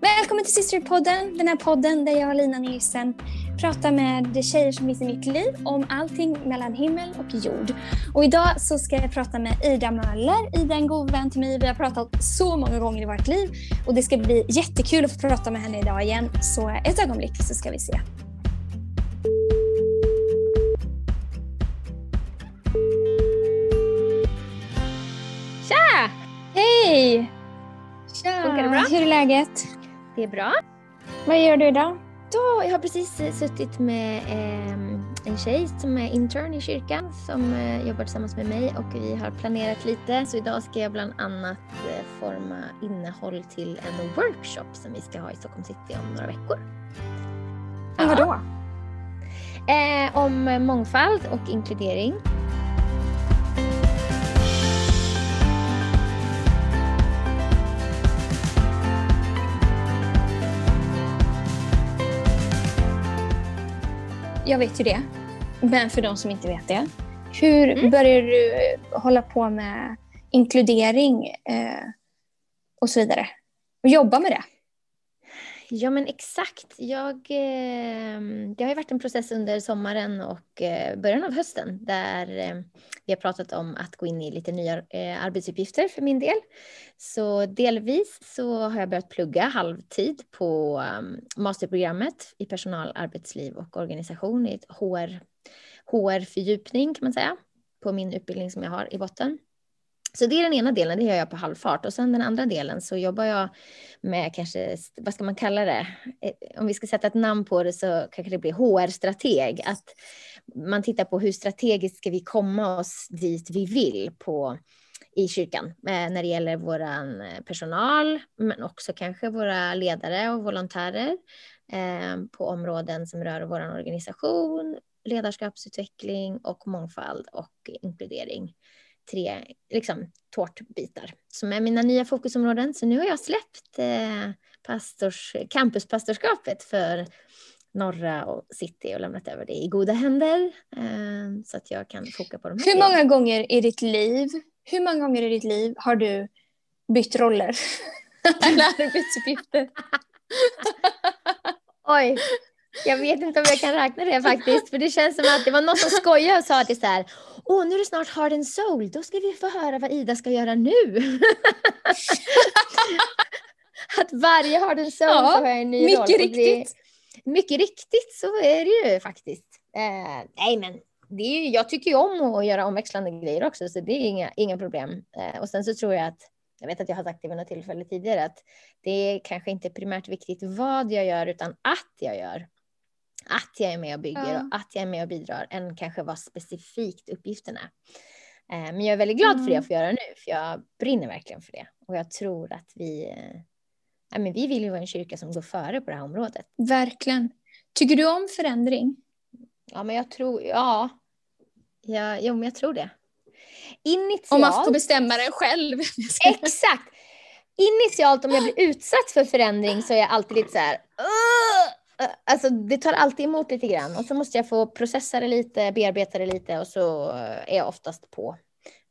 Välkommen till Sisterpodden, den här podden där jag och Lina Nielsen pratar med tjejer som finns i mitt liv om allting mellan himmel och jord. Och idag så ska jag prata med Ida Möller. Ida är en god vän till mig. Vi har pratat så många gånger i vårt liv och det ska bli jättekul att få prata med henne idag igen. Så ett ögonblick så ska vi se. Tja! Hej! Tja! Funkar det bra? Hur är läget? Det är bra. Vad gör du idag? Då, jag har precis suttit med eh, en tjej som är intern i kyrkan som eh, jobbar tillsammans med mig och vi har planerat lite. Så idag ska jag bland annat eh, forma innehåll till en workshop som vi ska ha i Stockholm city om några veckor. Ja. vadå? Eh, om mångfald och inkludering. Jag vet ju det. Men för de som inte vet det. Hur mm. började du hålla på med inkludering eh, och så vidare? Och jobba med det? Ja men exakt. Jag, ehm, det har ju varit en process under sommaren och eh, början av hösten där ehm, vi har pratat om att gå in i lite nya eh, arbetsuppgifter för min del. Så delvis så har jag börjat plugga halvtid på ehm, masterprogrammet i personal, arbetsliv och organisation i ett HR, HR-fördjupning kan man säga på min utbildning som jag har i botten. Så det är den ena delen, det gör jag på halvfart. Och sen den andra delen så jobbar jag med kanske, vad ska man kalla det? Eh, om vi ska sätta ett namn på det så kanske det blir HR-strateg. Att man tittar på hur strategiskt ska vi komma oss dit vi vill på, i kyrkan. Eh, när det gäller vår eh, personal, men också kanske våra ledare och volontärer. På områden som rör vår organisation, ledarskapsutveckling och mångfald och inkludering tre liksom, tårtbitar som är mina nya fokusområden. Så nu har jag släppt eh, pastors, campuspastorskapet för norra och city och lämnat över det i goda händer eh, så att jag kan foka på de här. Hur många gånger i ditt liv, hur många gånger i ditt liv har du bytt roller? Eller arbetsuppgifter? Oj, jag vet inte om jag kan räkna det faktiskt, för det känns som att det var någon som skojade och sa att det är så här, åh nu är det snart Heart and Soul, då ska vi få höra vad Ida ska göra nu. att varje Heart and Soul ja, så har jag en ny mycket roll. Riktigt. Det, mycket riktigt så är det ju faktiskt. Eh, nej men det är ju, jag tycker ju om att göra omväxlande grejer också, så det är inga, inga problem. Eh, och sen så tror jag att jag vet att jag har sagt det vid något tillfälle tidigare, att det är kanske inte primärt viktigt vad jag gör, utan att jag gör att jag är med och bygger ja. och att jag är med och bidrar än kanske vad specifikt uppgiften är. Eh, men jag är väldigt glad mm. för det jag får göra nu, för jag brinner verkligen för det. Och jag tror att vi, eh, ja, men vi vill ju vara en kyrka som går före på det här området. Verkligen. Tycker du om förändring? Ja, men jag tror, ja. ja jo, men jag tror det. Initialt. Om man får bestämma det själv. Exakt. Initialt om jag blir utsatt för förändring så är jag alltid lite så här, Alltså det tar alltid emot lite grann och så måste jag få processa det lite, bearbeta det lite och så är jag oftast på.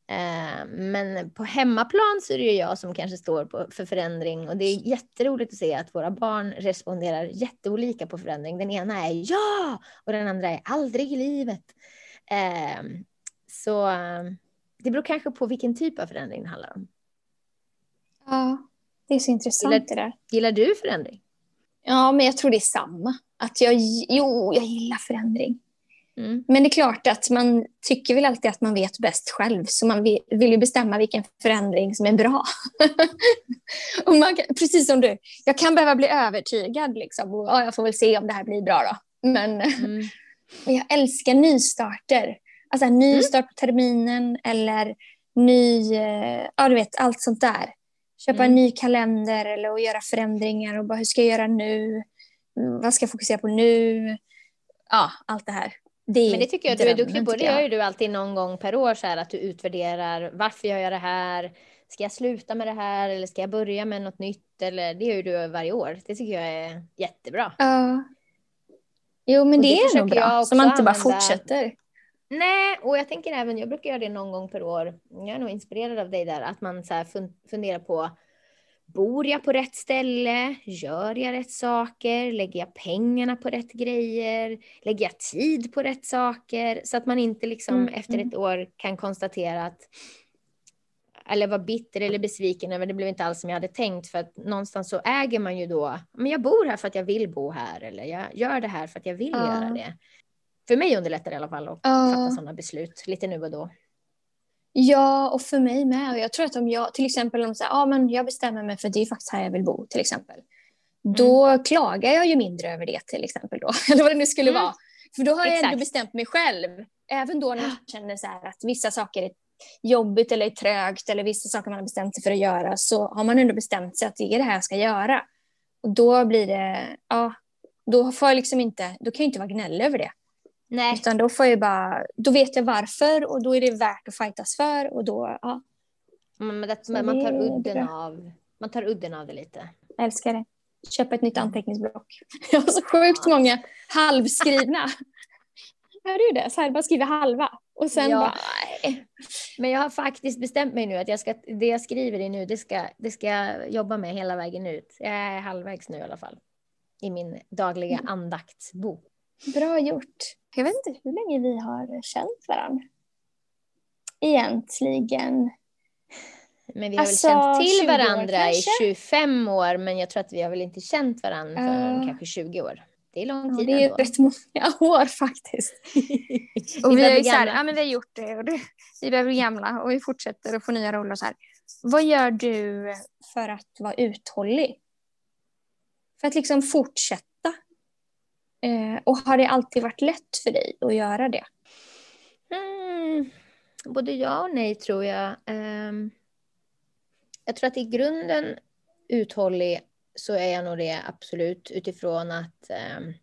Eh, men på hemmaplan så är det ju jag som kanske står för förändring och det är jätteroligt att se att våra barn responderar jätteolika på förändring. Den ena är ja och den andra är aldrig i livet. Eh, så det beror kanske på vilken typ av förändring det handlar om. Ja, det är så intressant gillar, det där. Gillar du förändring? Ja, men jag tror det är samma. Att jag, jo, jag gillar förändring. Mm. Men det är klart att man tycker väl alltid att man vet bäst själv. Så man vill, vill ju bestämma vilken förändring som är bra. och man precis som du, jag kan behöva bli övertygad. Liksom, och, ja, jag får väl se om det här blir bra då. Men, mm. men jag älskar nystarter. Alltså nystart mm. på terminen eller ny, eh, ja du vet allt sånt där. Köpa mm. en ny kalender eller att göra förändringar och bara hur ska jag göra nu? Mm, vad ska jag fokusera på nu? Ja, allt det här. Det Men det tycker jag att du är duktig på. Det gör ju du alltid någon gång per år så här att du utvärderar varför jag gör det här. Ska jag sluta med det här eller ska jag börja med något nytt? Eller det gör ju du varje år. Det tycker jag är jättebra. Ja. Jo, men det, det är nog bra. Så man inte bara fortsätter. Nej, och jag tänker även, jag brukar göra det någon gång per år. Jag är nog inspirerad av dig där, att man så här funderar på bor jag på rätt ställe? Gör jag rätt saker? Lägger jag pengarna på rätt grejer? Lägger jag tid på rätt saker? Så att man inte liksom mm. efter ett år kan konstatera att eller var bitter eller besviken över det blev inte alls som jag hade tänkt för att någonstans så äger man ju då, men jag bor här för att jag vill bo här eller jag gör det här för att jag vill uh. göra det. För mig underlättar det i alla fall att uh. fatta sådana beslut lite nu och då. Ja, och för mig med. Och jag tror att om jag till exempel om så här, ah, men jag bestämmer mig för att det är faktiskt här jag vill bo till exempel. Mm. Då klagar jag ju mindre över det till exempel då. Eller vad det nu skulle mm. vara. För då har Exakt. jag ändå bestämt mig själv. Även då när jag känner så att vissa saker är jobbigt eller är trögt eller vissa saker man har bestämt sig för att göra så har man ändå bestämt sig att det är det här jag ska göra. Och då blir det, ja, då får jag liksom inte, då kan jag inte vara gnällig över det. Nej. Utan då får jag bara, då vet jag varför och då är det värt att fightas för och då, ja. Men det, man, tar udden av, man tar udden av det lite. Jag älskar det. Köpa ett nytt anteckningsblock. Jag har så sjukt många halvskrivna. Hör du det? Så här, bara skriver halva. Och sen ja. bara... Men jag har faktiskt bestämt mig nu att jag ska, det jag skriver i nu, det ska, det ska jag jobba med hela vägen ut. Jag är halvvägs nu i alla fall. I min dagliga mm. andaktsbok. Bra gjort. Jag vet inte hur länge vi har känt varandra. Egentligen. Men vi har alltså, väl känt till varandra i 25 år, men jag tror att vi har väl inte känt varandra för uh. kanske 20 år. Det är lång tid ja, Det är ändå. rätt många år faktiskt. och vi, är så här, ja, men vi har gjort det och det, vi börjar bli gamla och vi fortsätter att få nya roller. Så här. Vad gör du för att vara uthållig? För att liksom fortsätta? Eh, och har det alltid varit lätt för dig att göra det? Mm, både ja och nej tror jag. Um, jag tror att i grunden uthållig så är jag nog det absolut utifrån att eh,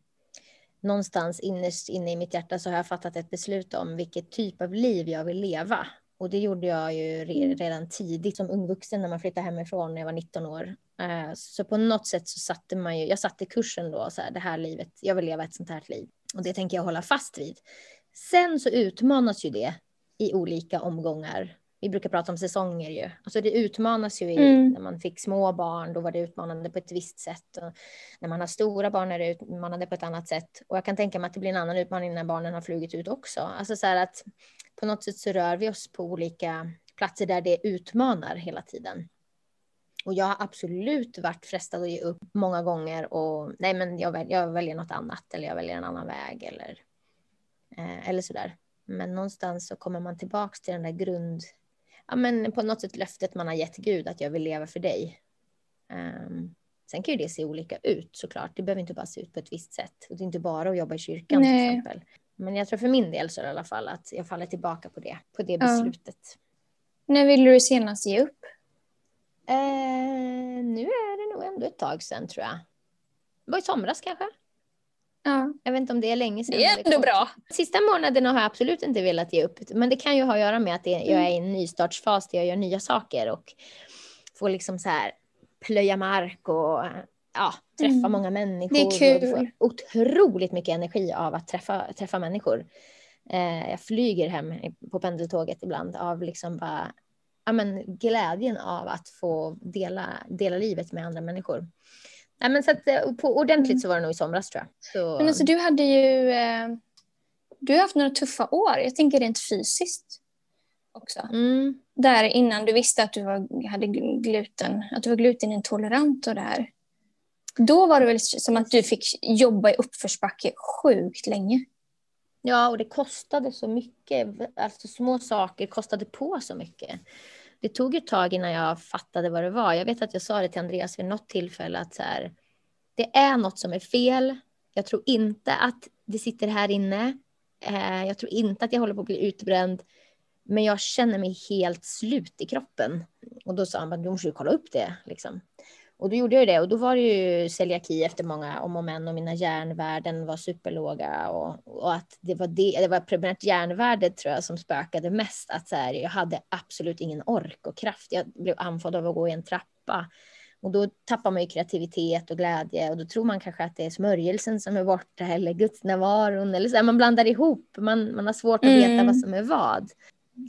någonstans innerst inne i mitt hjärta så har jag fattat ett beslut om vilket typ av liv jag vill leva. Och det gjorde jag ju mm. redan tidigt som ung vuxen när man flyttade hemifrån när jag var 19 år. Eh, så på något sätt så satte man ju, jag satte kursen då, så här, det här livet, jag vill leva ett sånt här liv. Och det tänker jag hålla fast vid. Sen så utmanas ju det i olika omgångar vi brukar prata om säsonger ju. Alltså det utmanas ju i, mm. när man fick små barn, då var det utmanande på ett visst sätt. Och när man har stora barn är det utmanande på ett annat sätt. Och jag kan tänka mig att det blir en annan utmaning när barnen har flugit ut också. Alltså så att på något sätt så rör vi oss på olika platser där det utmanar hela tiden. Och jag har absolut varit frestad att ge upp många gånger och nej men jag, väl, jag väljer något annat eller jag väljer en annan väg eller, eh, eller sådär. Men någonstans så kommer man tillbaks till den där grund ja, men på något sätt löftet man har gett Gud att jag vill leva för dig. Um, sen kan ju det se olika ut såklart. Det behöver inte bara se ut på ett visst sätt. Det är inte bara att jobba i kyrkan Nej. till exempel. Men jag tror för min del så är det i alla fall att jag faller tillbaka på det, på det beslutet. Ja. När ville du senast ge upp? Eh, nu är det nog ändå ett tag sedan tror jag. Det var i somras kanske. Ja. Jag vet inte om det är länge sedan. Det är ändå bra. Sista månaderna har jag absolut inte velat ge upp. Men det kan ju ha att göra med att jag är i en nystartsfas där jag gör nya saker och får liksom så här plöja mark och ja, träffa mm. många människor. Det är kul. Och otroligt mycket energi av att träffa, träffa människor. Eh, jag flyger hem på pendeltåget ibland av liksom bara ja, men glädjen av att få dela, dela livet med andra människor. Nej, men så att, eh, på ordentligt mm. så var det nog i somras tror jag. Så... Men alltså, du hade ju eh, du har haft några tuffa år. Jag tänker rent fysiskt också. Mm. Där innan du visste att du var, hade gluten, att du var glutenintolerant och det här. Då var det väl som att du fick jobba i uppförsbacke sjukt länge. Ja, och det kostade så mycket. Alltså små saker kostade på så mycket det tog ett tag innan jag fattade vad det var. Jag vet att jag sa det till Andreas vid något tillfälle att så här, det är något som är fel. Jag tror inte att det sitter här inne. Eh, jag tror inte att jag håller på att bli utbränd. Men jag känner mig helt slut i kroppen. Och då sa han, du måste ju kolla upp det. Liksom. Och då gjorde jag det och då var det ju celiaki efter många om och men och mina järnvärden var superlåga och, och att det var det, det var primärt järnvärdet tror jag som spökade mest. Att så här, jag hade absolut ingen ork och kraft. Jag blev andfådd av att gå i en trappa. Och då tappar man ju kreativitet och glädje och då tror man kanske att det är smörjelsen som är borta eller gudsnärvaron eller så här, man blandar ihop. Man, man har svårt att veta mm. vad som är vad.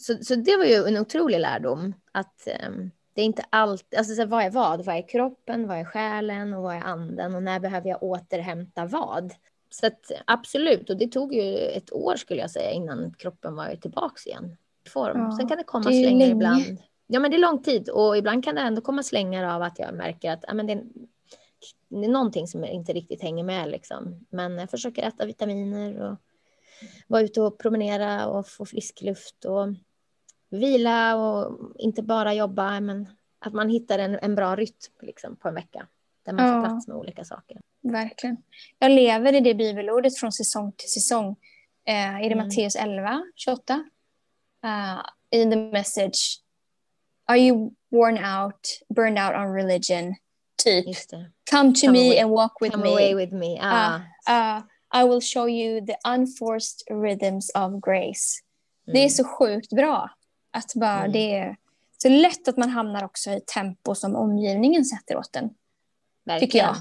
Så, så det var ju en otrolig lärdom att um, Det är inte allt, alltså så vad är vad? Vad är kroppen, vad är själen och vad är anden och när behöver jag återhämta vad? Så att, absolut, och det tog ju ett år skulle jag säga innan kroppen var tillbaka igen. Form. Ja, Sen kan det komma det slängar länge. ibland. Ja, men det är lång tid och ibland kan det ändå komma slängar av att jag märker att ja, men det, det är någonting som inte riktigt hänger med liksom. Men jag försöker äta vitaminer och vara ute och promenera och få frisk luft och vila och inte bara jobba, men att man hittar en, en bra rytm liksom, på en vecka där man ja. får plats med olika saker. Verkligen. Jag lever i det bibelordet från säsong till säsong. Eh, är det mm. Matteus 11, 28? Uh, in the message, are you worn out, burned out on religion? Typ. Come to come me away, and walk with come me. Away with me. Ah. Uh, uh, I will show you the unforced rhythms of grace. Mm. Det är mm. så sjukt bra. Att bara mm. det är så lätt att man hamnar också i tempo som omgivningen sätter åt en. Verkligen. Tycker jag.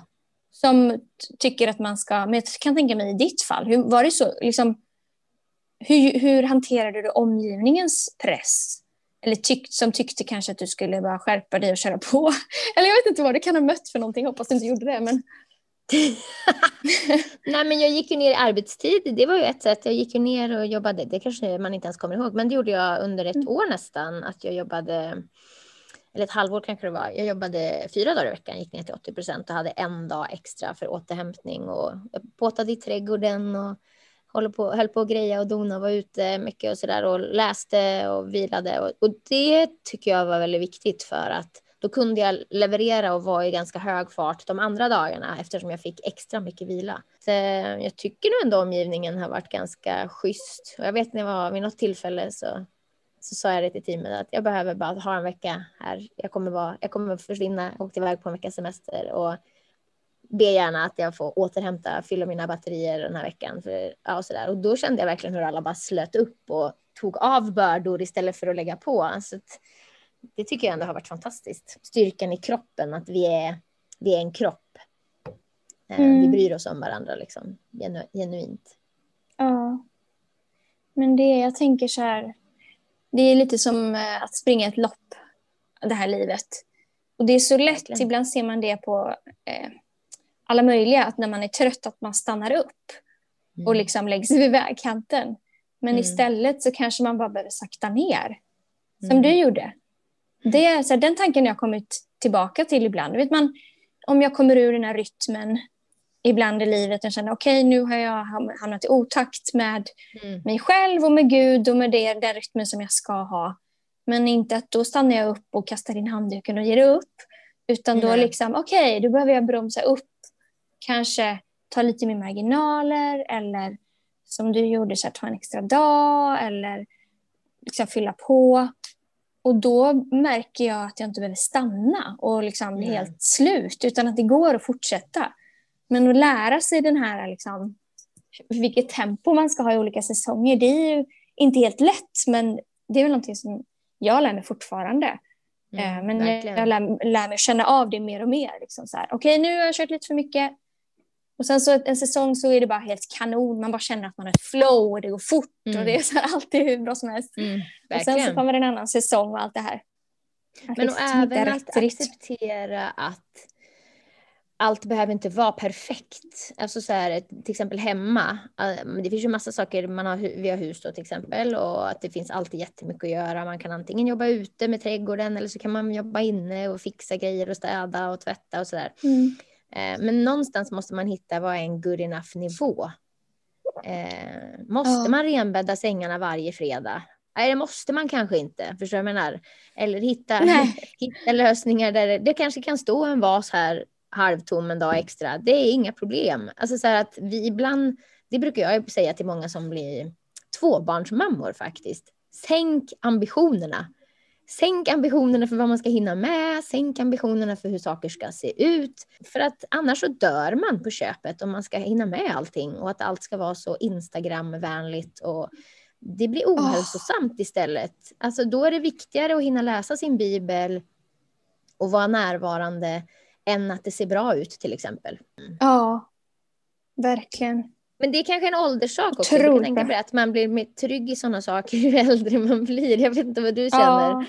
Som tycker att man ska, men jag kan tänka mig i ditt fall, hur, var det så, liksom, hur, hur hanterade du omgivningens press? Eller tyckt, som tyckte kanske att du skulle bara skärpa dig och köra på. Eller jag vet inte vad det kan ha mött för någonting, hoppas du inte gjorde det. Men... Nej, men jag gick ju ner i arbetstid. Det var ju ett sätt. Jag gick ju ner och jobbade. Det kanske man inte ens kommer ihåg, men det gjorde jag under ett mm. år nästan. Att jag jobbade, eller ett halvår kanske det var. Jag jobbade fyra dagar i veckan, gick ner till 80 procent och hade en dag extra för återhämtning och jag båtade i trädgården och håller på, höll på att greja och dona, var ute mycket och så där och läste och vilade. Och, och det tycker jag var väldigt viktigt för att då kunde jag leverera och vara i ganska hög fart de andra dagarna eftersom jag fick extra mycket vila. Så eh, jag tycker nog ändå omgivningen har varit ganska schysst. Och jag vet när jag var vid något tillfälle så, så sa jag det till teamet att jag behöver bara ha en vecka här. Jag kommer, vara, jag kommer försvinna, åka iväg på en veckas semester och be gärna att jag får återhämta, fylla mina batterier den här veckan. För, ja, och, så där. och då kände jag verkligen hur alla bara slöt upp och tog av bördor istället för att lägga på. Alltså, det tycker jag ändå har varit fantastiskt. Styrkan i kroppen, att vi är, vi är en kropp. Eh, mm. Vi bryr oss om varandra liksom, genu, genuint. Ja. Men det, jag tänker så här, det är lite som eh, att springa ett lopp, det här livet. Och det är så lätt, Verkligen. ibland ser man det på eh, alla möjliga, att när man är trött att man stannar upp mm. och liksom läggs vid vägkanten. Men mm. istället så kanske man bara behöver sakta ner. Som mm. du gjorde. Det är, så här, den tanken jag kommit tillbaka till ibland. Vet man, om jag kommer ur den här rytmen ibland i livet och känner okej okay, nu har jag hamnat i otakt med mm. mig själv och med Gud och med det, den rytmen som jag ska ha. Men inte att då stannar jag upp och kastar in handduken och ger upp. Utan då liksom okej, okay, då behöver jag bromsa upp. Kanske ta lite mer marginaler eller som du gjorde, så här, ta en extra dag eller liksom fylla på. Och då märker jag att jag inte behöver stanna och liksom bli helt slut, utan att det går att fortsätta. Men att lära sig den här, liksom, vilket tempo man ska ha i olika säsonger, det är ju inte helt lätt, men det är väl någonting som jag lär mig fortfarande. Mm, eh, men verkligen. jag lär, lär, mig känna av det mer och mer. Liksom Okej, okay, nu har jag kört lite för mycket. Och sen så en säsong så är det bara helt kanon. Man bara känner att man har ett flow och det går fort mm. och det är så alltid hur bra som helst. Mm, och sen så kommer en annan säsong och allt det här. Att Men och även att acceptera att allt behöver inte vara perfekt. Alltså så här, till exempel hemma. Eh, det finns ju massa saker, man har, vi har hus då till exempel och att det finns alltid jättemycket att göra. Man kan antingen jobba ute med trädgården eller så kan man jobba inne och fixa grejer och städa och tvätta och sådär. Mm. Eh, men någonstans måste man hitta vad är en good enough nivå. Eh, måste man renbädda sängarna varje fredag? Nej, det måste man kanske inte. Förstår jag menar? Eller hitta, hitta lösningar där det, det, kanske kan stå en vas här halvtom en dag extra. Det är inga problem. Alltså så att vi ibland, det brukar jag säga till många som blir tvåbarnsmammor faktiskt. Sänk ambitionerna. Sänk ambitionerna för vad man ska hinna med, sänk ambitionerna för hur saker ska se ut. För att annars så dör man på köpet om man ska hinna med allting och att allt ska vara så Instagramvänligt och det blir ohälsosamt oh. istället. Alltså då är det viktigare att hinna läsa sin bibel och vara närvarande än att det ser bra ut till exempel. Ja, verkligen. Men det är kanske en ålderssak också. Tror jag tänka på att man blir mer trygg i sådana saker ju äldre man blir. Jag vet inte vad du känner. Ja.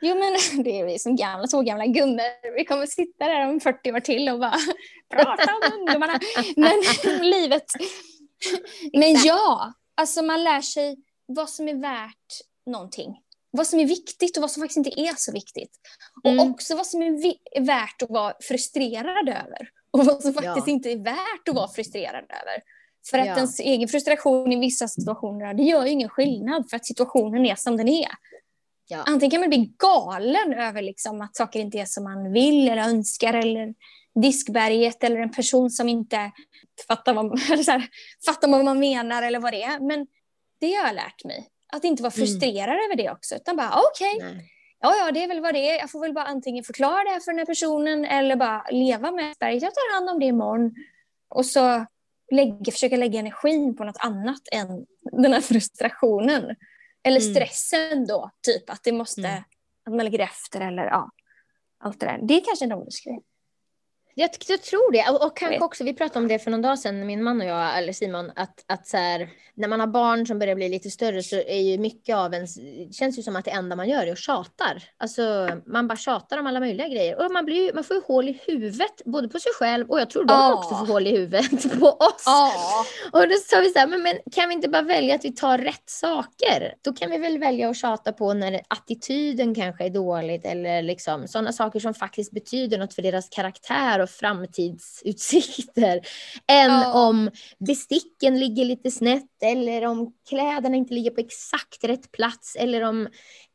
Jo men det är vi som gamla, två gamla gummor. Vi kommer sitta där om 40 år till och bara prata om ungdomarna. Men livet. Men ja, alltså man lär sig vad som är värt någonting. Vad som är viktigt och vad som faktiskt inte är så viktigt. Och mm. också vad som är värt att vara frustrerad över. Och vad som faktiskt ja. inte är värt att vara frustrerad över. För att ja. ens egen frustration i vissa situationer, det gör ju ingen skillnad för att situationen är som den är. Ja. Antingen kan man bli galen över liksom att saker inte är som man vill eller önskar eller diskberget eller en person som inte fattar vad, här, fattar vad man menar eller vad det är. Men det har jag lärt mig. Att inte vara mm. frustrerad mm. över det också, utan bara okej. Okay, ja, ja, det är väl vad det är. Jag får väl bara antingen förklara det för den här personen eller bara leva med berget. Jag tar hand om det imorgon. Och så lägga, försöka lägga energin på något annat än den här frustrationen. Eller mm. stressen då, typ att det måste, mm. att man lägger efter eller ja, allt det där. Det är kanske en rolig grej. Jag, jag tror det. Och, och kanske också, vi pratade om det för någon dag sedan, min man och jag, eller Simon, att, att så här, när man har barn som börjar bli lite större så är ju mycket av ens, det känns ju som att det enda man gör är att tjatar. Alltså man bara tjatar om alla möjliga grejer. Och man, blir, man får ju hål i huvudet, både på sig själv och jag tror de oh. också får hål i huvudet på oss. Oh. Och då sa vi så här, men, men kan vi inte bara välja att vi tar rätt saker? Då kan vi väl välja att tjata på när attityden kanske är dåligt eller liksom sådana saker som faktiskt betyder något för deras karaktär och framtidsutsikter än oh. om besticken ligger lite snett eller om kläderna inte ligger på exakt rätt plats eller om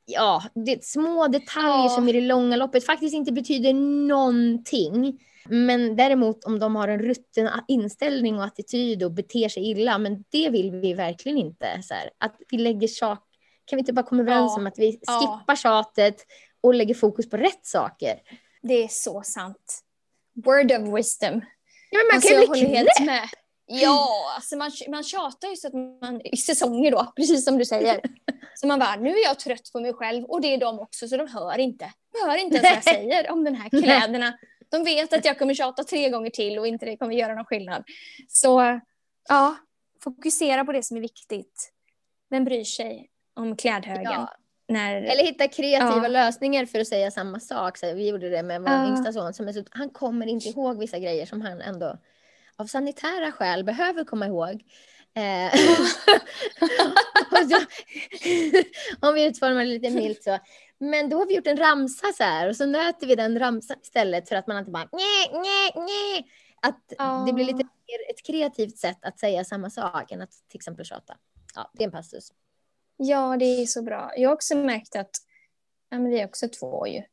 ja, det små detaljer oh. som i det långa loppet faktiskt inte betyder någonting. Men däremot om de har en rutten inställning och attityd och beter sig illa, men det vill vi verkligen inte. Så här, att vi lägger sak, kan vi inte bara komma överens ja. om att vi skippar ja. tjatet och lägger fokus på rätt saker? Det är så sant word of wisdom. Ja, men man alltså, kan ju bli helt med. Ja, alltså man, man tjatar ju så att man, i säsonger då, precis som du säger. Så man bara, nu är jag trött på mig själv och det är de också så de hör inte. De hör inte ens vad jag säger om den här kläderna. De vet att jag kommer tjata tre gånger till och inte det kommer göra någon skillnad. Så ja, fokusera på det som är viktigt. Vem bryr sig om klädhögen? Ja. När, Eller hitta kreativa ja. lösningar för att säga samma sak. Så vi gjorde det med vår ja. yngsta son. Som är så, han kommer inte ihåg vissa grejer som han ändå av sanitära skäl behöver komma ihåg. Eh, om vi utformar det lite milt så. Men då har vi gjort en ramsa så här och så nöter vi den ramsan istället för att man inte bara nej, nej, nej. Att oh. det blir lite mer ett kreativt sätt att säga samma sak än att till exempel tjata. Ja, det är en passus. Ja, det är så bra. Jag har också märkt att, ja men vi är också två ju,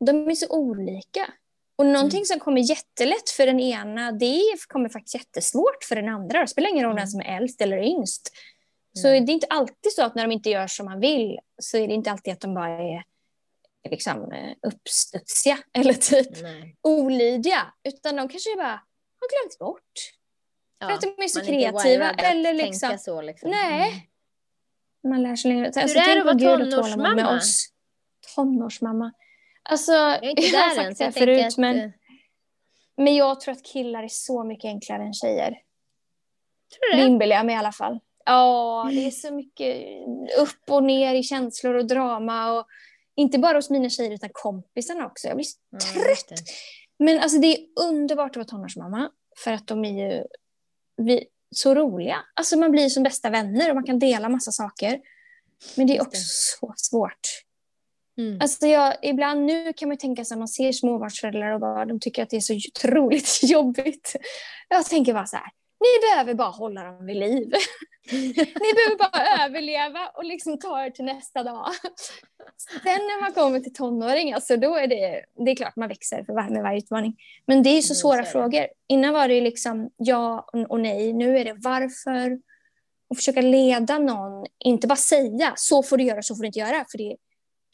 de är så olika. Och någonting mm. som kommer jättelätt för den ena, det kommer faktiskt jättesvårt för den andra. Det spelar ingen roll vem mm. som är äldst eller yngst. Så mm. det är inte alltid så att när de inte gör som man vill, så är det inte alltid att de bara är liksom, eh, uppstudsiga eller typ Nej. olydiga. Utan de kanske bara har glömt bort. Ja, för att de är så kreativa. Eller liksom, så, liksom. Nej, mm man lär sig längre. Hur alltså, är det att vara tonårsmamma? Med oss. Tonårsmamma. Alltså, jag är inte jag har sagt det förut, att... men, men jag tror att killar är så mycket enklare än tjejer. Tror du det? Det inbillar jag mig i alla fall. Ja, det är så mycket upp och ner i känslor och drama. Och inte bara hos mina tjejer utan kompisarna också. Jag blir så mm, trött. Men alltså, det är underbart att vara tonårsmamma. För att de är ju... Vi, så roliga. Alltså man blir som bästa vänner och man kan dela massa saker. Men det är också så svårt. Mm. Alltså jag, ibland nu kan man tänka sig att man ser småbarnsföräldrar och bara, de tycker att det är så otroligt jobbigt. Jag tänker bara så här, ni behöver bara hålla dem vid liv. Ni behöver bara överleva och liksom ta er till nästa dag. Sen när man kommer till tonåring, alltså då är det, det är klart man växer för var, med varje utmaning. Men det är så mm, svåra frågor. Innan var det liksom ja och nej, nu är det varför. Och försöka leda någon, inte bara säga så får du göra, så får du inte göra. För det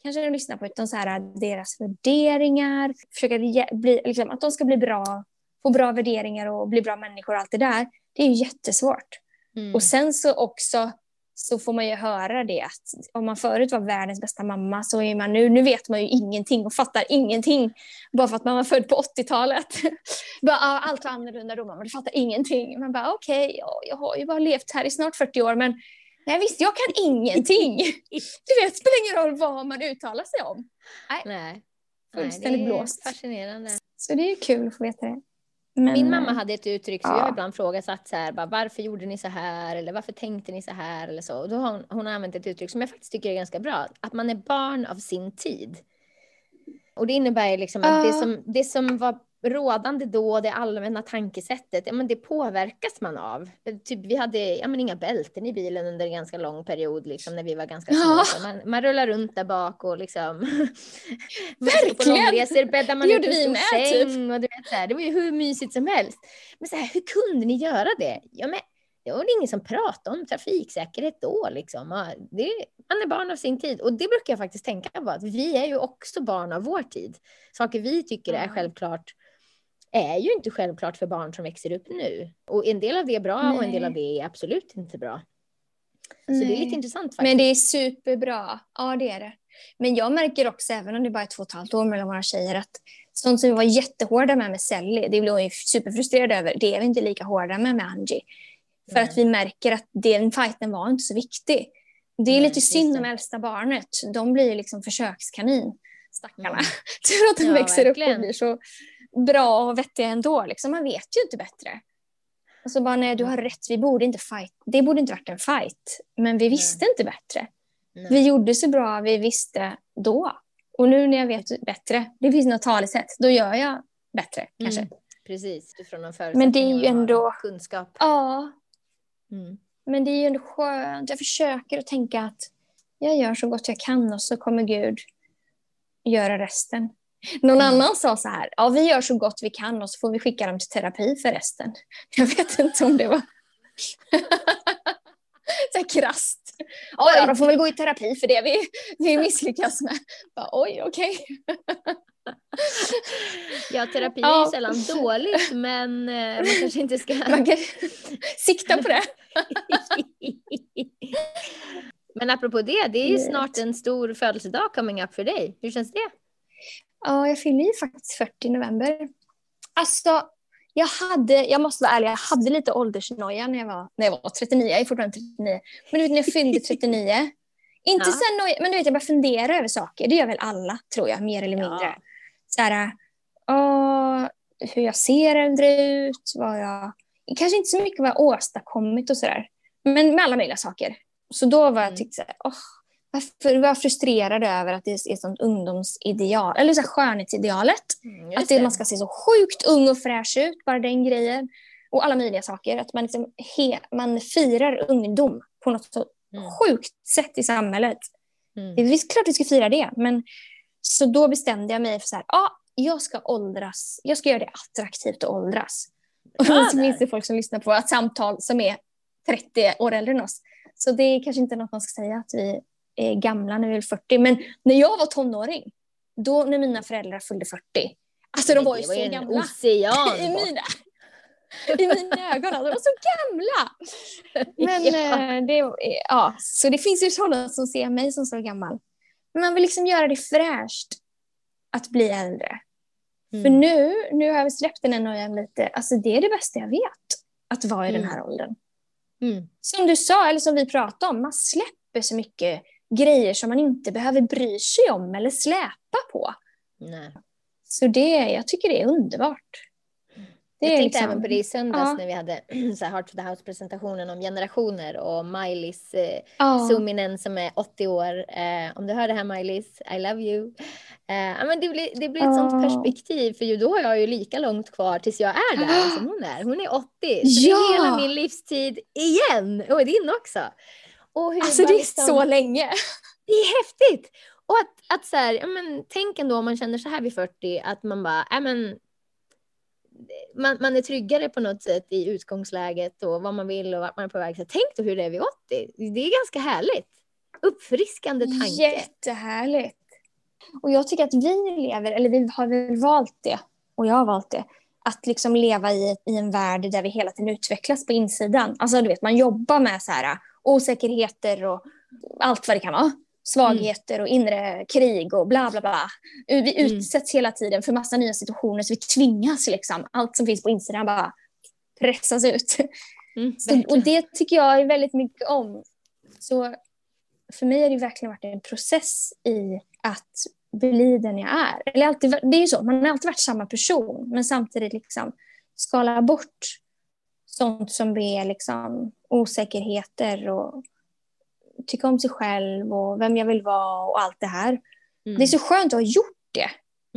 kanske de lyssnar på, utan så här, deras värderingar. Försöka bli, liksom, att de ska bli bra, få bra värderingar och bli bra människor och allt det där. Det är jättesvårt. Mm. Och sen så också så får man ju höra det att om man förut var världens bästa mamma så är man nu, nu vet man ju ingenting och fattar ingenting bara för att man var född på 80-talet. allt var annorlunda då, man fattar ingenting. Man bara okej, okay, ja, jag har ju bara levt här i snart 40 år men nej visst, jag kan ingenting. Du vet, det spelar ingen roll vad man uttalar sig om. Nej. Nej. Fullständigt Nej, blåst. Fascinerande. Så det är ju kul att få veta det. Men, Min mamma hade ett uttryck, så ja. jag har ibland frågat så här, bara, varför gjorde ni så här? Eller varför tänkte ni så här? Eller så. Och då har hon, hon har använt ett uttryck som jag faktiskt tycker är ganska bra. Att man är barn av sin tid. Och det innebär liksom att det, Ja. som, det som var rådande då, det allmänna tankesättet, ja, men det påverkas man av. Typ, vi hade ja, men inga bälten i bilen under en ganska lång period, liksom, när vi var ganska små. Ja. Man, man rullar runt där bak och liksom... Verkligen! På långresor bäddar man gjorde en vi stor typ. säng. Och du vet, så här, det var ju hur mysigt som helst. Men så här, hur kunde ni göra det? Ja, men det var ingen som pratade om trafiksäkerhet då. Liksom. Det, man är barn av sin tid. Och det brukar jag faktiskt tänka på, att vi är ju också barn av vår tid. Saker vi tycker är självklart är ju inte självklart för barn som växer upp nu. Och en del av det är bra och en del Nej. av det är absolut inte bra. Så det är Nej. lite intressant faktiskt. Men det är superbra. Ja, det är det. Men jag märker också, även om det bara är två och ett halvt år mellan våra tjejer, att sånt som vi var jättehårda med med Sally, det blev hon ju superfrustrerad över, det är vi inte lika hårda med med Angie. För Nej. att vi märker att den fighten var inte så viktig. Det är Nej, lite synd om äldsta barnet. De blir ju liksom försökskanin, stackarna. Mm. Tur att de Ja, växer upp verkligen. och blir så bra och vettiga ändå. Liksom. Man vet ju inte bättre. Och så bara, nej du har rätt, vi borde inte fight. det borde inte varit en fight. Men vi visste inte bättre. Nej. Vi gjorde så bra vi visste då. Och nu när jag vet bättre, det finns något talesätt, då gör jag bättre kanske. Mm. Precis, utifrån de Men det är ju förutsättningar ändå- kunskap. Ja, Mm. men det är ju ändå skönt. Jag försöker att tänka att jag gör så gott jag kan och så kommer Gud göra resten. Någon Mm. annan sa så här, ja vi gör så gott vi kan och så får vi skicka dem till terapi för resten. Jag vet inte om det var så här krasst. Ja, ja, de får väl gå i terapi för det vi, vi misslyckas med. Bara, Oj, okej. Ja, terapi är Ja. sällan dåligt, men eh, man kanske inte ska... Man kan sikta på det. men apropå det, det är ju snart en stor födelsedag coming up för dig. Hur känns det? Ja, jag fyller ju faktiskt 40 i november. Alltså, jag hade, jag måste vara ärlig, jag hade lite åldersnoja när jag var, när jag var 39. Jag är fortfarande 39. Men du vet när jag fyllde 39. Inte Ja. här noja, men du vet jag började fundera över saker. Det gör väl alla, tror jag, mer eller mindre. Ja. Så här, åh, hur jag ser äldre ut, vad jag... Kanske inte så mycket vad jag åstadkommit och sådär. Men med alla möjliga saker. Så då var jag Mm. tyckte så här, åh, varför var frustrerad över att det är ett sånt ungdomsideal, eller så här skönhetsidealet. Mm, Att det, man ska se så sjukt ung och fräsch ut, bara den grejen. Och alla möjliga saker. Att man, liksom he, man firar ungdom på något så Mm. sjukt sätt i samhället. Mm. Det är visst klart vi ska fira det, men så då bestämde jag mig för så här, ja, jag ska åldras, jag ska göra det attraktivt att åldras. Och Bra så finns det folk som lyssnar på ett samtal som är 30 år äldre än oss. Så det är kanske inte något man ska säga att vi är gamla vi är 40, men när jag var tonåring, då när mina föräldrar fyllde 40, alltså de var ju det så gamla. ocean I mina, I mina ögon, alltså, de var så gamla! Men Ja. eh, det, ja, så det finns ju sådana som ser mig som så gammal. Men man vill liksom göra det fräscht att bli äldre. För Mm. nu, nu har jag släppt den här nojan lite. Alltså det är det bästa jag vet. Att vara i den Mm. här åldern. Mm. Som du sa, eller som vi pratade om, man släpper så mycket grejer som man inte behöver bry sig om eller släpa på. Nej. Så det, jag tycker det är underbart. Det Jag tänkte liksom- även på det i söndags Ja. när vi hade så här Heart for the House-presentationen om generationer och Miley's eh, Ja. Zoominen som är 80 år. Eh, om du hör det här Miley's, I love you. Eh, men det, blir, det blir ett sånt Ja. perspektiv för ju då har jag ju lika långt kvar tills jag är där som hon är. Hon är 80. Så det är hela min livstid igen och din också. Och hur Alltså det är liksom- så länge. det är häftigt! Och att, att så här, ja, men, tänk ändå om man känner så här vid 40 att man bara, ja, men, man, man är tryggare på något sätt i utgångsläget och vad man vill och vart man är på väg. Så tänk då hur det är vid 80. Det är ganska härligt. Uppfriskande tanke. Jättehärligt. Och jag tycker att vi lever, eller vi har väl valt det, och jag har valt det, att liksom leva i, i en värld där vi hela tiden utvecklas på insidan. Alltså du vet, man jobbar med så här osäkerheter och allt vad det kan vara. Svagheter och inre krig och bla bla bla. Vi Mm. utsätts hela tiden för massa nya situationer så vi tvingas liksom, allt som finns på insidan bara pressas ut. Mm, Så, och det tycker jag är väldigt mycket om. Så för mig har det verkligen varit en process i att bli den jag är. Eller alltid, det är ju så, man har alltid varit samma person men samtidigt liksom skala bort sånt som är liksom osäkerheter och tycka om sig själv och vem jag vill vara och allt det här. Mm. Det är så skönt att ha gjort det.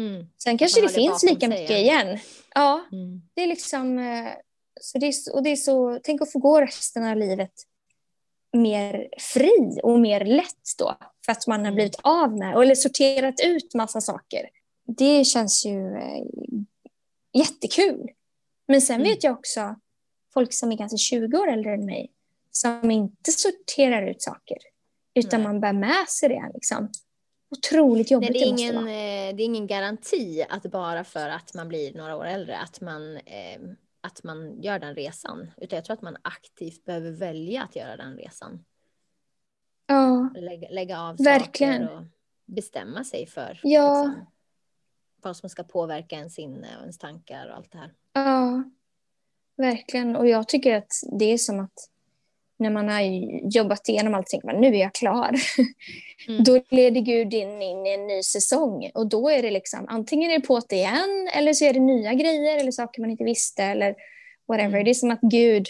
Mm. Sen kanske det finns lika mycket igen. Ja, mm. det är liksom... Eh, så det är, och det är så, tänk att få gå resten av livet mer fri och mer lätt då. För att man har mm. blivit av med eller sorterat ut massa saker. Det känns ju eh, jättekul. Men sen mm. vet jag också folk som är kanske 20 år äldre än mig som inte sorterar ut saker. Utan Nej. man bär med sig det. Liksom. Otroligt jobbigt Nej, det, är ingen, det, eh, det är ingen garanti att bara för att man blir några år äldre att man, eh, att man gör den resan. Utan jag tror att man aktivt behöver välja att göra den resan. Ja, lägga, lägga av verkligen. saker och bestämma sig för ja. liksom, vad som ska påverka ens sinne och ens tankar och allt det här. Ja, verkligen. Och jag tycker att det är som att när man har jobbat igenom allt tänker man nu är jag klar. Mm. Då leder Gud in, in i en ny säsong och då är det liksom antingen är det på det igen eller så är det nya grejer eller saker man inte visste eller whatever. Mm. Det är som att Gud,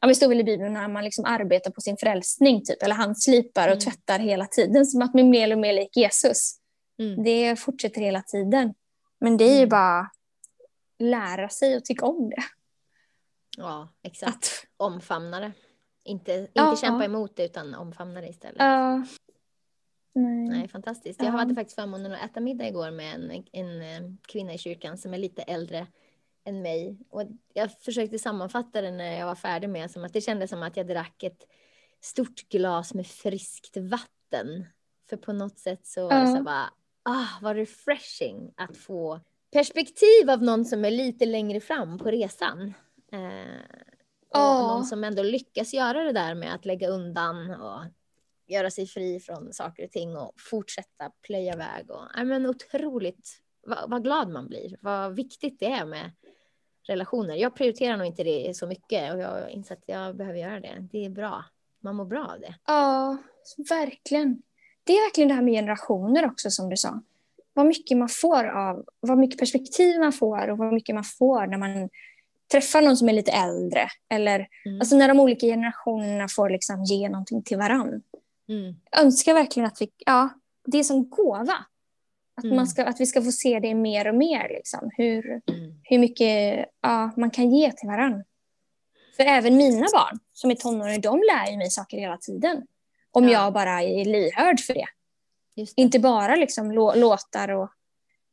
ja, det står väl i Bibeln när man liksom arbetar på sin frälsning typ, eller han slipar och mm. tvättar hela tiden som att man är mer och mer lik Jesus. Mm. Det fortsätter hela tiden. Men det är ju mm. bara lära sig och tycka om det. Ja, exakt. Att, Omfamna det. Inte, inte ja, kämpa emot det utan omfamna det istället. Ja. Nej. Nej, fantastiskt. Jag hade faktiskt förmånen att äta middag igår med en, en eh, kvinna i kyrkan som är lite äldre än mig. Och jag försökte sammanfatta det när jag var färdig med som att det kändes som att jag drack ett stort glas med friskt vatten. För på något sätt så var det så bara, ah, vad refreshing att få perspektiv av någon som är lite längre fram på resan. Eh, och oh. någon som ändå lyckas göra det där med att lägga undan och göra sig fri från saker och ting och fortsätta plöja väg. Och, ja, men otroligt vad, vad, glad man blir. Vad viktigt det är med relationer. Jag prioriterar nog inte det så mycket och jag har insett att jag behöver göra det. Det är bra. Man mår bra av det. Ja, verkligen. Det är verkligen det här med generationer också som du sa. Vad mycket man får av, vad mycket perspektiv man får och vad mycket man får när man träffar någon som är lite äldre. Eller mm. alltså när de olika generationerna får liksom ge någonting till varann. Mm. Jag önskar verkligen att vi, ja, det är som gåva. Att, mm. man ska, att vi ska få se det mer och mer. Liksom. Hur, mm. hur mycket ja, man kan ge till varann. För även mina barn som är tonåringar, de lär ju mig saker hela tiden. Om ja. jag bara är lyhörd för det. det. Inte bara liksom låtar och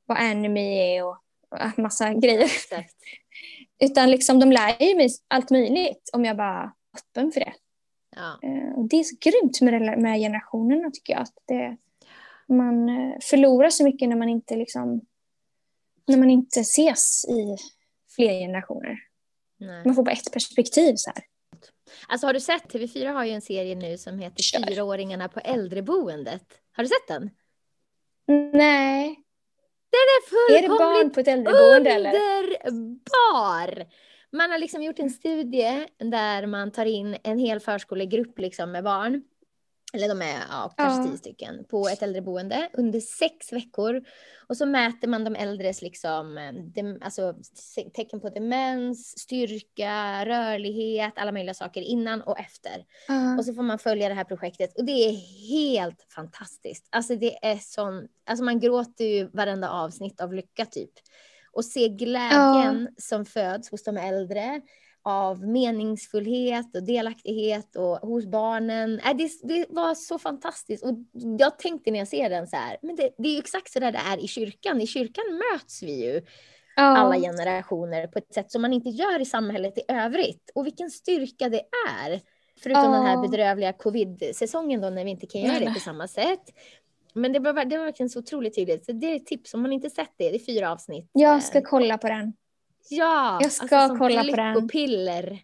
vad anime är och, och massa grejer. Exakt. Utan liksom, de lär ju mig allt möjligt om jag bara är öppen för det. Ja. Eh, och det är så grymt med, med generationerna tycker jag. Att det, man eh, förlorar så mycket när man inte liksom när man inte ses i fler generationer. Nej. Man får bara ett perspektiv så här. Alltså har du sett, TV4 har ju en serie nu som heter. Fyraåringarna på äldreboendet. Har du sett den? Nej. Den är fullkomligt är det barn på ett äldreboende underbar! Eller? Man har liksom gjort en studie där man tar in en hel förskolegrupp liksom med barn. Eller de är ja, kanske tio stycken på ett äldreboende under sex veckor. Och så mäter man de äldres liksom, dem, alltså, tecken på demens, styrka, rörlighet, alla möjliga saker innan och efter. Uh. Och så får man följa det här projektet och det är helt fantastiskt. Alltså det är sån, alltså man gråter ju varenda avsnitt av lycka typ och se glädjen ja. som föds hos de äldre av meningsfullhet och delaktighet och hos barnen. Äh, det, det, var så fantastiskt. Och jag tänkte när jag ser den så här, men det, det är ju exakt så där det är i kyrkan. I kyrkan möts vi ju alla generationer på ett sätt som man inte gör i samhället i övrigt. Och vilken styrka det är. Förutom den här bedrövliga covid-säsongen då när vi inte kan göra det på samma sätt. Men det var, det var verkligen så otroligt tydligt. Så det är ett tips om man inte sett det. Det är fyra avsnitt. Jag ska kolla på den. Ja, jag ska alltså, kolla på den. piller.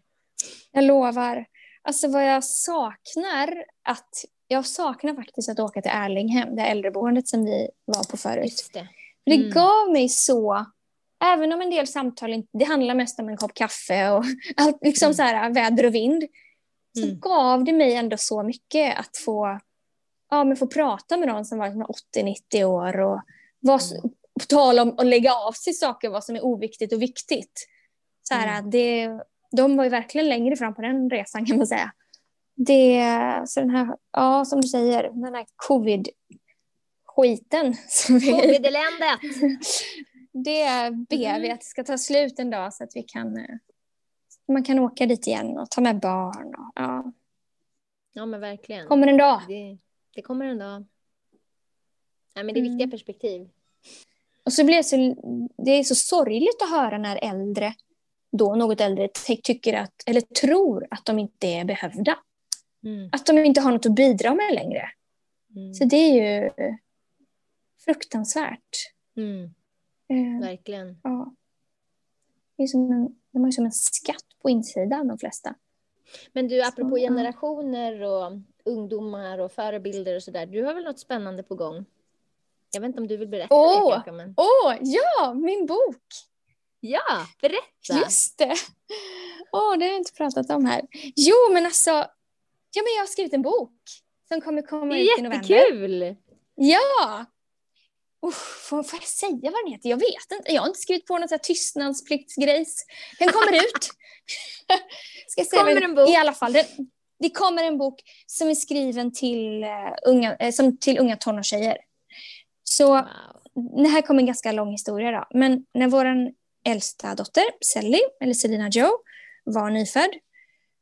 Jag lovar. Alltså vad jag saknar att jag saknar faktiskt att åka till Erlinghem, det äldreboendet som vi var på förut. Just det. För det mm. gav mig så, även om en del samtal inte, det handlar mest om en kopp kaffe och allt, liksom mm. så här, väder och vind, så mm. gav det mig ändå så mycket att få ja, men få prata med någon som var 80-90 år och var, mm. På tal om att lägga av sig saker, vad som är oviktigt och viktigt. Så här, mm. det, de var ju verkligen längre fram på den resan kan man säga. Det, så den här, ja som du säger, den här covid-skiten. Covid-eländet! det ber vi mm. att det ska ta slut en dag så att vi kan, eh, man kan åka dit igen och ta med barn. Och, ja. ja men verkligen. Kommer en dag. Det, det kommer en dag. Ja, men det är viktiga mm. perspektiv. Och så blir det, så, det är så sorgligt att höra när äldre, då något äldre, tycker att, eller tror att de inte är behövda. Mm. Att de inte har något att bidra med längre. Mm. Så det är ju fruktansvärt. Mm. Eh, Verkligen. Ja. Det är som en, de har som en skatt på insidan, de flesta. Men du, apropå Så, generationer och ungdomar och förebilder och sådär. Du har väl något spännande på gång? Jag vet inte om du vill berätta oh, det kanske? Men... Åh, oh, ja, min bok! Ja, berätta! Just det! Åh, oh, det har jag inte pratat om här. Jo, men alltså, ja, men jag har skrivit en bok som kommer komma ut i november. Jättekul! Ja! Oh, får, får jag säga vad den heter? Jag vet inte. Jag har inte skrivit på någon tystnadspliktsgrejs. Den kommer ut. Ska jag säga kommer en bok? I alla fall. Den, det kommer en bok som är skriven till uh, unga, uh, som till unga tonårstjejer. Så wow. det här kommer en ganska lång historia då. Men när vår äldsta dotter, Sally, eller Selina Joe, var nyfödd.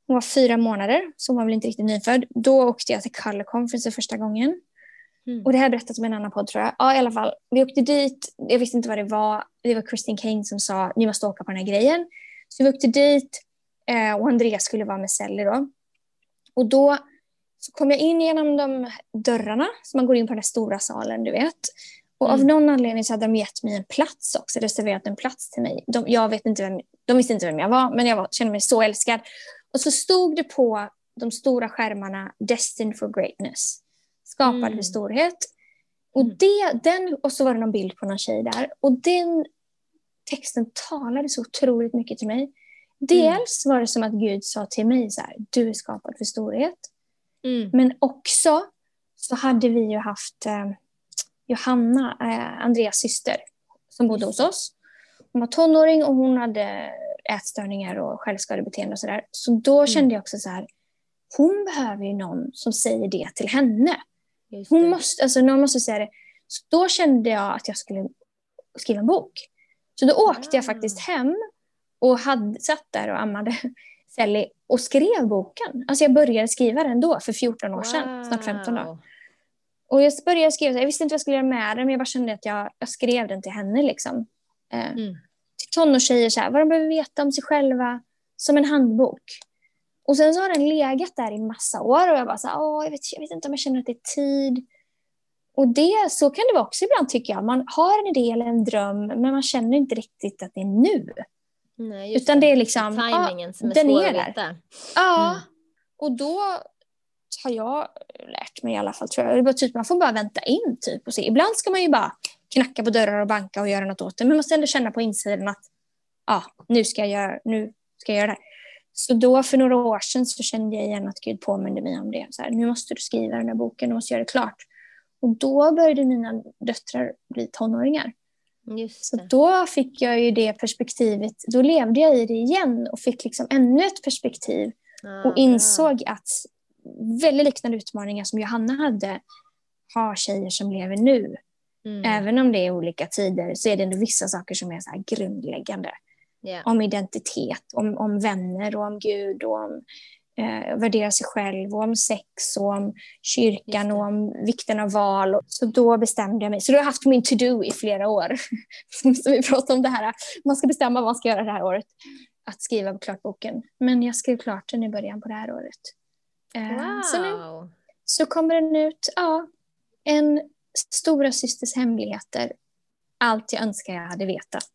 Hon var fyra månader, så hon var väl inte riktigt nyfödd. Då åkte jag till Color Conference för första gången. Mm. Och det här berättat om en annan podd tror jag. Ja i alla fall, vi åkte dit, jag visste inte vad det var. Det var Christine Kane som sa, ni måste åka på den här grejen. Så vi åkte dit eh, och Andreas skulle vara med Sally då. Och då så kom jag in genom de dörrarna, så man går in på den här stora salen, du vet. Och mm. av någon anledning så hade de gett mig en plats också, reserverat en plats till mig. De, jag vet inte vem, de visste inte vem jag var, men jag var, kände mig så älskad. Och så stod det på de stora skärmarna Destined for greatness, skapad mm. för storhet. Och, mm. det, den, och så var det någon bild på någon tjej där. Och den texten talade så otroligt mycket till mig. Dels var det som att Gud sa till mig så här, du är skapad för storhet. Mm. Men också så hade vi ju haft eh, Johanna, eh, Andreas syster, som bodde hos oss. Hon var tonåring och hon hade ätstörningar och självskadebeteende och sådär. Så då mm. kände jag också så här, hon behöver ju någon som säger det till henne. Hon måste, alltså någon måste säga det. Så då kände jag att jag skulle skriva en bok. Så då åkte jag faktiskt hem och hade, satt där och ammade Sally och skrev boken. Alltså jag började skriva den då för 14 år wow. sedan, snart 15 år. Och jag började skriva, jag visste inte vad jag skulle göra med den men jag bara kände att jag, jag skrev den till henne. Liksom. Eh, mm. Till tonårstjejer, så här, vad de behöver veta om sig själva, som en handbok. Och sen så har den legat där i massa år och jag bara så här, Åh, jag, vet, jag vet inte om jag känner att det är tid. Och det, så kan det vara också ibland tycker jag. Man har en idé eller en dröm men man känner inte riktigt att det är nu. Nej, Utan det är liksom, Timingen ja, som är den svår är att veta. Ja, mm. och då har jag lärt mig i alla fall tror jag. Det var typ, man får bara vänta in typ och se. Ibland ska man ju bara knacka på dörrar och banka och göra något åt det. Men man måste ändå känna på insidan att ja, nu ska jag göra, nu ska jag göra det Så då för några år sedan så kände jag igen att Gud påminde mig om det. Så här, nu måste du skriva den här boken, du måste göra det klart. Och då började mina döttrar bli tonåringar. Så då fick jag ju det perspektivet, då levde jag i det igen och fick liksom ännu ett perspektiv ah, och insåg bra. att väldigt liknande utmaningar som Johanna hade har tjejer som lever nu. Mm. Även om det är olika tider så är det ändå vissa saker som är så grundläggande. Yeah. Om identitet, om, om vänner och om Gud och om eh, värdera sig själv och om sex och om kyrkan och om vikten av val. Så då bestämde jag mig. Så då har jag haft min to-do i flera år. så vi pratade om det här, man ska bestämma vad man ska göra det här året. Att skriva klart boken. Men jag skrev klart den i början på det här året. Eh, wow. Så nu så kommer den ut, ja, en Stora systers hemligheter. Allt jag önskar jag hade vetat.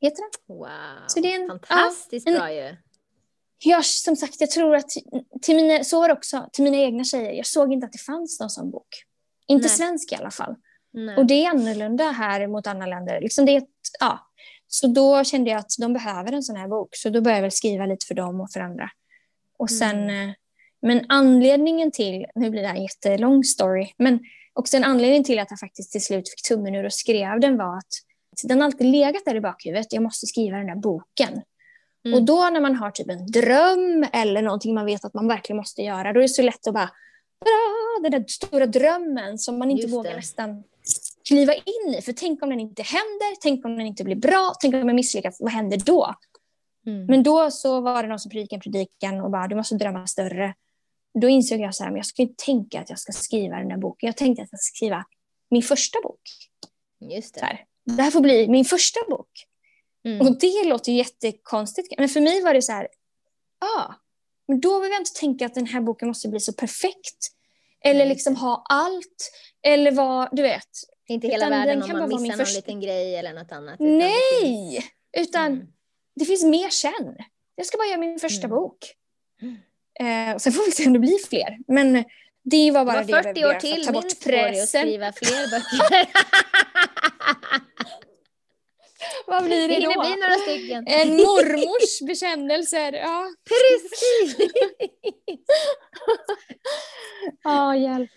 Heter den. Wow, så det är en, fantastiskt ja, en, bra ju. Jag, som sagt, jag tror att till mina, så det också till mina egna tjejer. Jag såg inte att det fanns någon sån bok. Inte Nej. svensk i alla fall. Nej. Och det är annorlunda här mot andra länder. Liksom det ja. Så då kände jag att de behöver en sån här bok. Så då började jag väl skriva lite för dem och för andra. Och sen mm. Eh, Men anledningen till, nu blir det här en jättelång story, men också en anledning till att jag faktiskt till slut fick tummen ur och skrev den var att den alltid legat där i bakhuvudet, jag måste skriva den här boken. Mm. Och då när man har typ en dröm eller någonting man vet att man verkligen måste göra, då är det så lätt att bara, den där stora drömmen som man inte vågar nästan kliva in i. För tänk om den inte händer, tänk om den inte blir bra, tänk om jag misslyckas, vad händer då? Mm. Men då så var det någon som predikade en predikan och bara, du måste drömma större. Då insåg jag så här, men jag ska inte tänka att jag ska skriva den här boken. Jag tänkte att jag ska skriva min första bok. Just det. här. det här får bli min första bok. Mm. Och det låter ju jättekonstigt. Men för mig var det så här, ja, ah, men då vill jag inte tänka att den här boken måste bli så perfekt. Eller liksom ha allt. Eller vad, du vet. Inte hela världen om man missar någon första... liten grej eller något annat. Utan Nej! Finns... Utan mm. det finns mer sen. Jag ska bara göra min första mm. bok. Eh, och sen får vi se om det blir fler. Men det var bara det, var 40 det år till, ta bort pressen. skriva fler böcker. Vad blir det, då? Det blir några stycken. En mormors bekännelser. Ja. Precis! Ja, hjälp.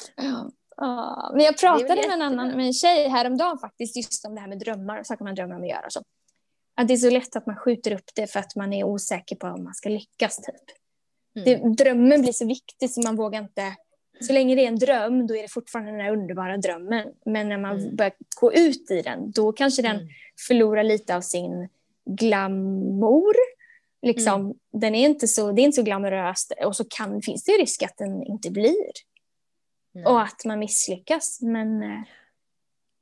Ja. Men jag pratade med en annan med en tjej häromdagen faktiskt just om det här med drömmar saker man drömmer om att göra. Så. Att det är så lätt att man skjuter upp det för att man är osäker på om man ska lyckas. Typ. Mm. Det, drömmen blir så viktig så man vågar inte så länge det är en dröm, då är det fortfarande den här underbara drömmen. Men när man mm. börjar gå ut i den, då kanske den mm. förlorar lite av sin glamour. Liksom, mm. den är inte så, det är inte så glamoröst och så kan, finns det risk att den inte blir. Och att man misslyckas. Men eh,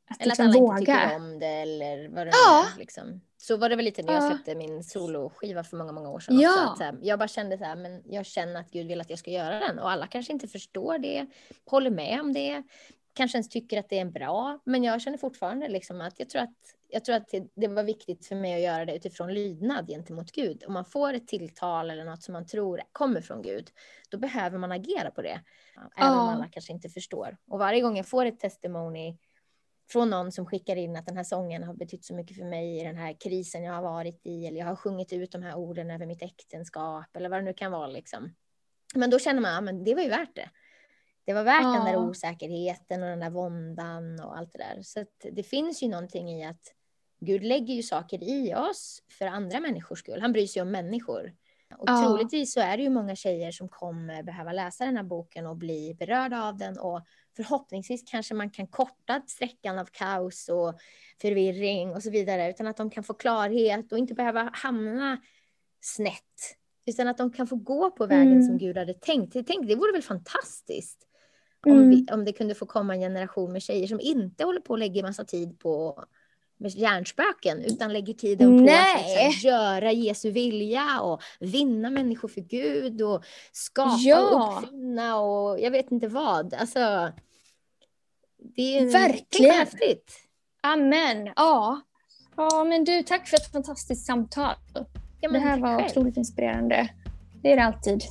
att eller liksom att alla våga. inte tycker om det eller vad det ja. är. Liksom. Så var det väl lite när jag släppte min soloskiva för många, många år sedan. Ja. Också, att, här, jag bara kände så här, men jag känner att Gud vill att jag ska göra den. Och alla kanske inte förstår det, håller med om det, kanske ens tycker att det är bra. Men jag känner fortfarande liksom att jag tror att, jag tror att det var viktigt för mig att göra det utifrån lydnad gentemot Gud. Om man får ett tilltal eller något som man tror kommer från Gud, då behöver man agera på det. Även om alla kanske inte förstår. Och varje gång jag får ett testimony från någon som skickar in att den här sången har betytt så mycket för mig i den här krisen jag har varit i eller jag har sjungit ut de här orden över mitt äktenskap eller vad det nu kan vara liksom. Men då känner man, ja det var ju värt det. Det var värt ja. den där osäkerheten och den där våndan och allt det där. Så det finns ju någonting i att Gud lägger ju saker i oss för andra människors skull. Han bryr sig om människor. Och ja. troligtvis så är det ju många tjejer som kommer behöva läsa den här boken och bli berörda av den och förhoppningsvis kanske man kan korta sträckan av kaos och förvirring och så vidare, utan att de kan få klarhet och inte behöva hamna snett, utan att de kan få gå på vägen mm. som Gud hade tänkt. Tänk, det vore väl fantastiskt om, mm. vi, om det kunde få komma en generation med tjejer som inte håller på och lägger massa tid på med hjärnspöken utan lägger tiden på Nej. att göra Jesu vilja och vinna människor för Gud och skapa ja. och uppfinna och jag vet inte vad. Alltså, det är Verkligen. häftigt. Amen. Ja. ja, men du, tack för ett fantastiskt samtal. Ja, det här var själv. otroligt inspirerande. Det är det alltid.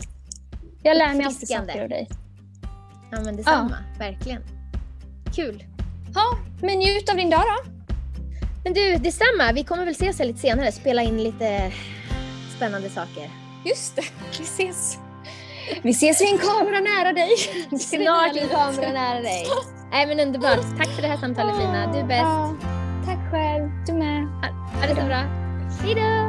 Jag lär mig alltid saker av dig. Ja, men detsamma. Ja. Verkligen. Kul. Ja, men njut av din dag då. Men du, detsamma. Vi kommer väl ses lite senare, spela in lite spännande saker. Just det, vi ses. Vi ses vid en kamera nära dig. Snart i en kamera nära dig. Nej men underbart. Tack för det här samtalet Lina. Du är bäst. Ja, tack själv. Du med. Ha, ha det så bra. Hejdå!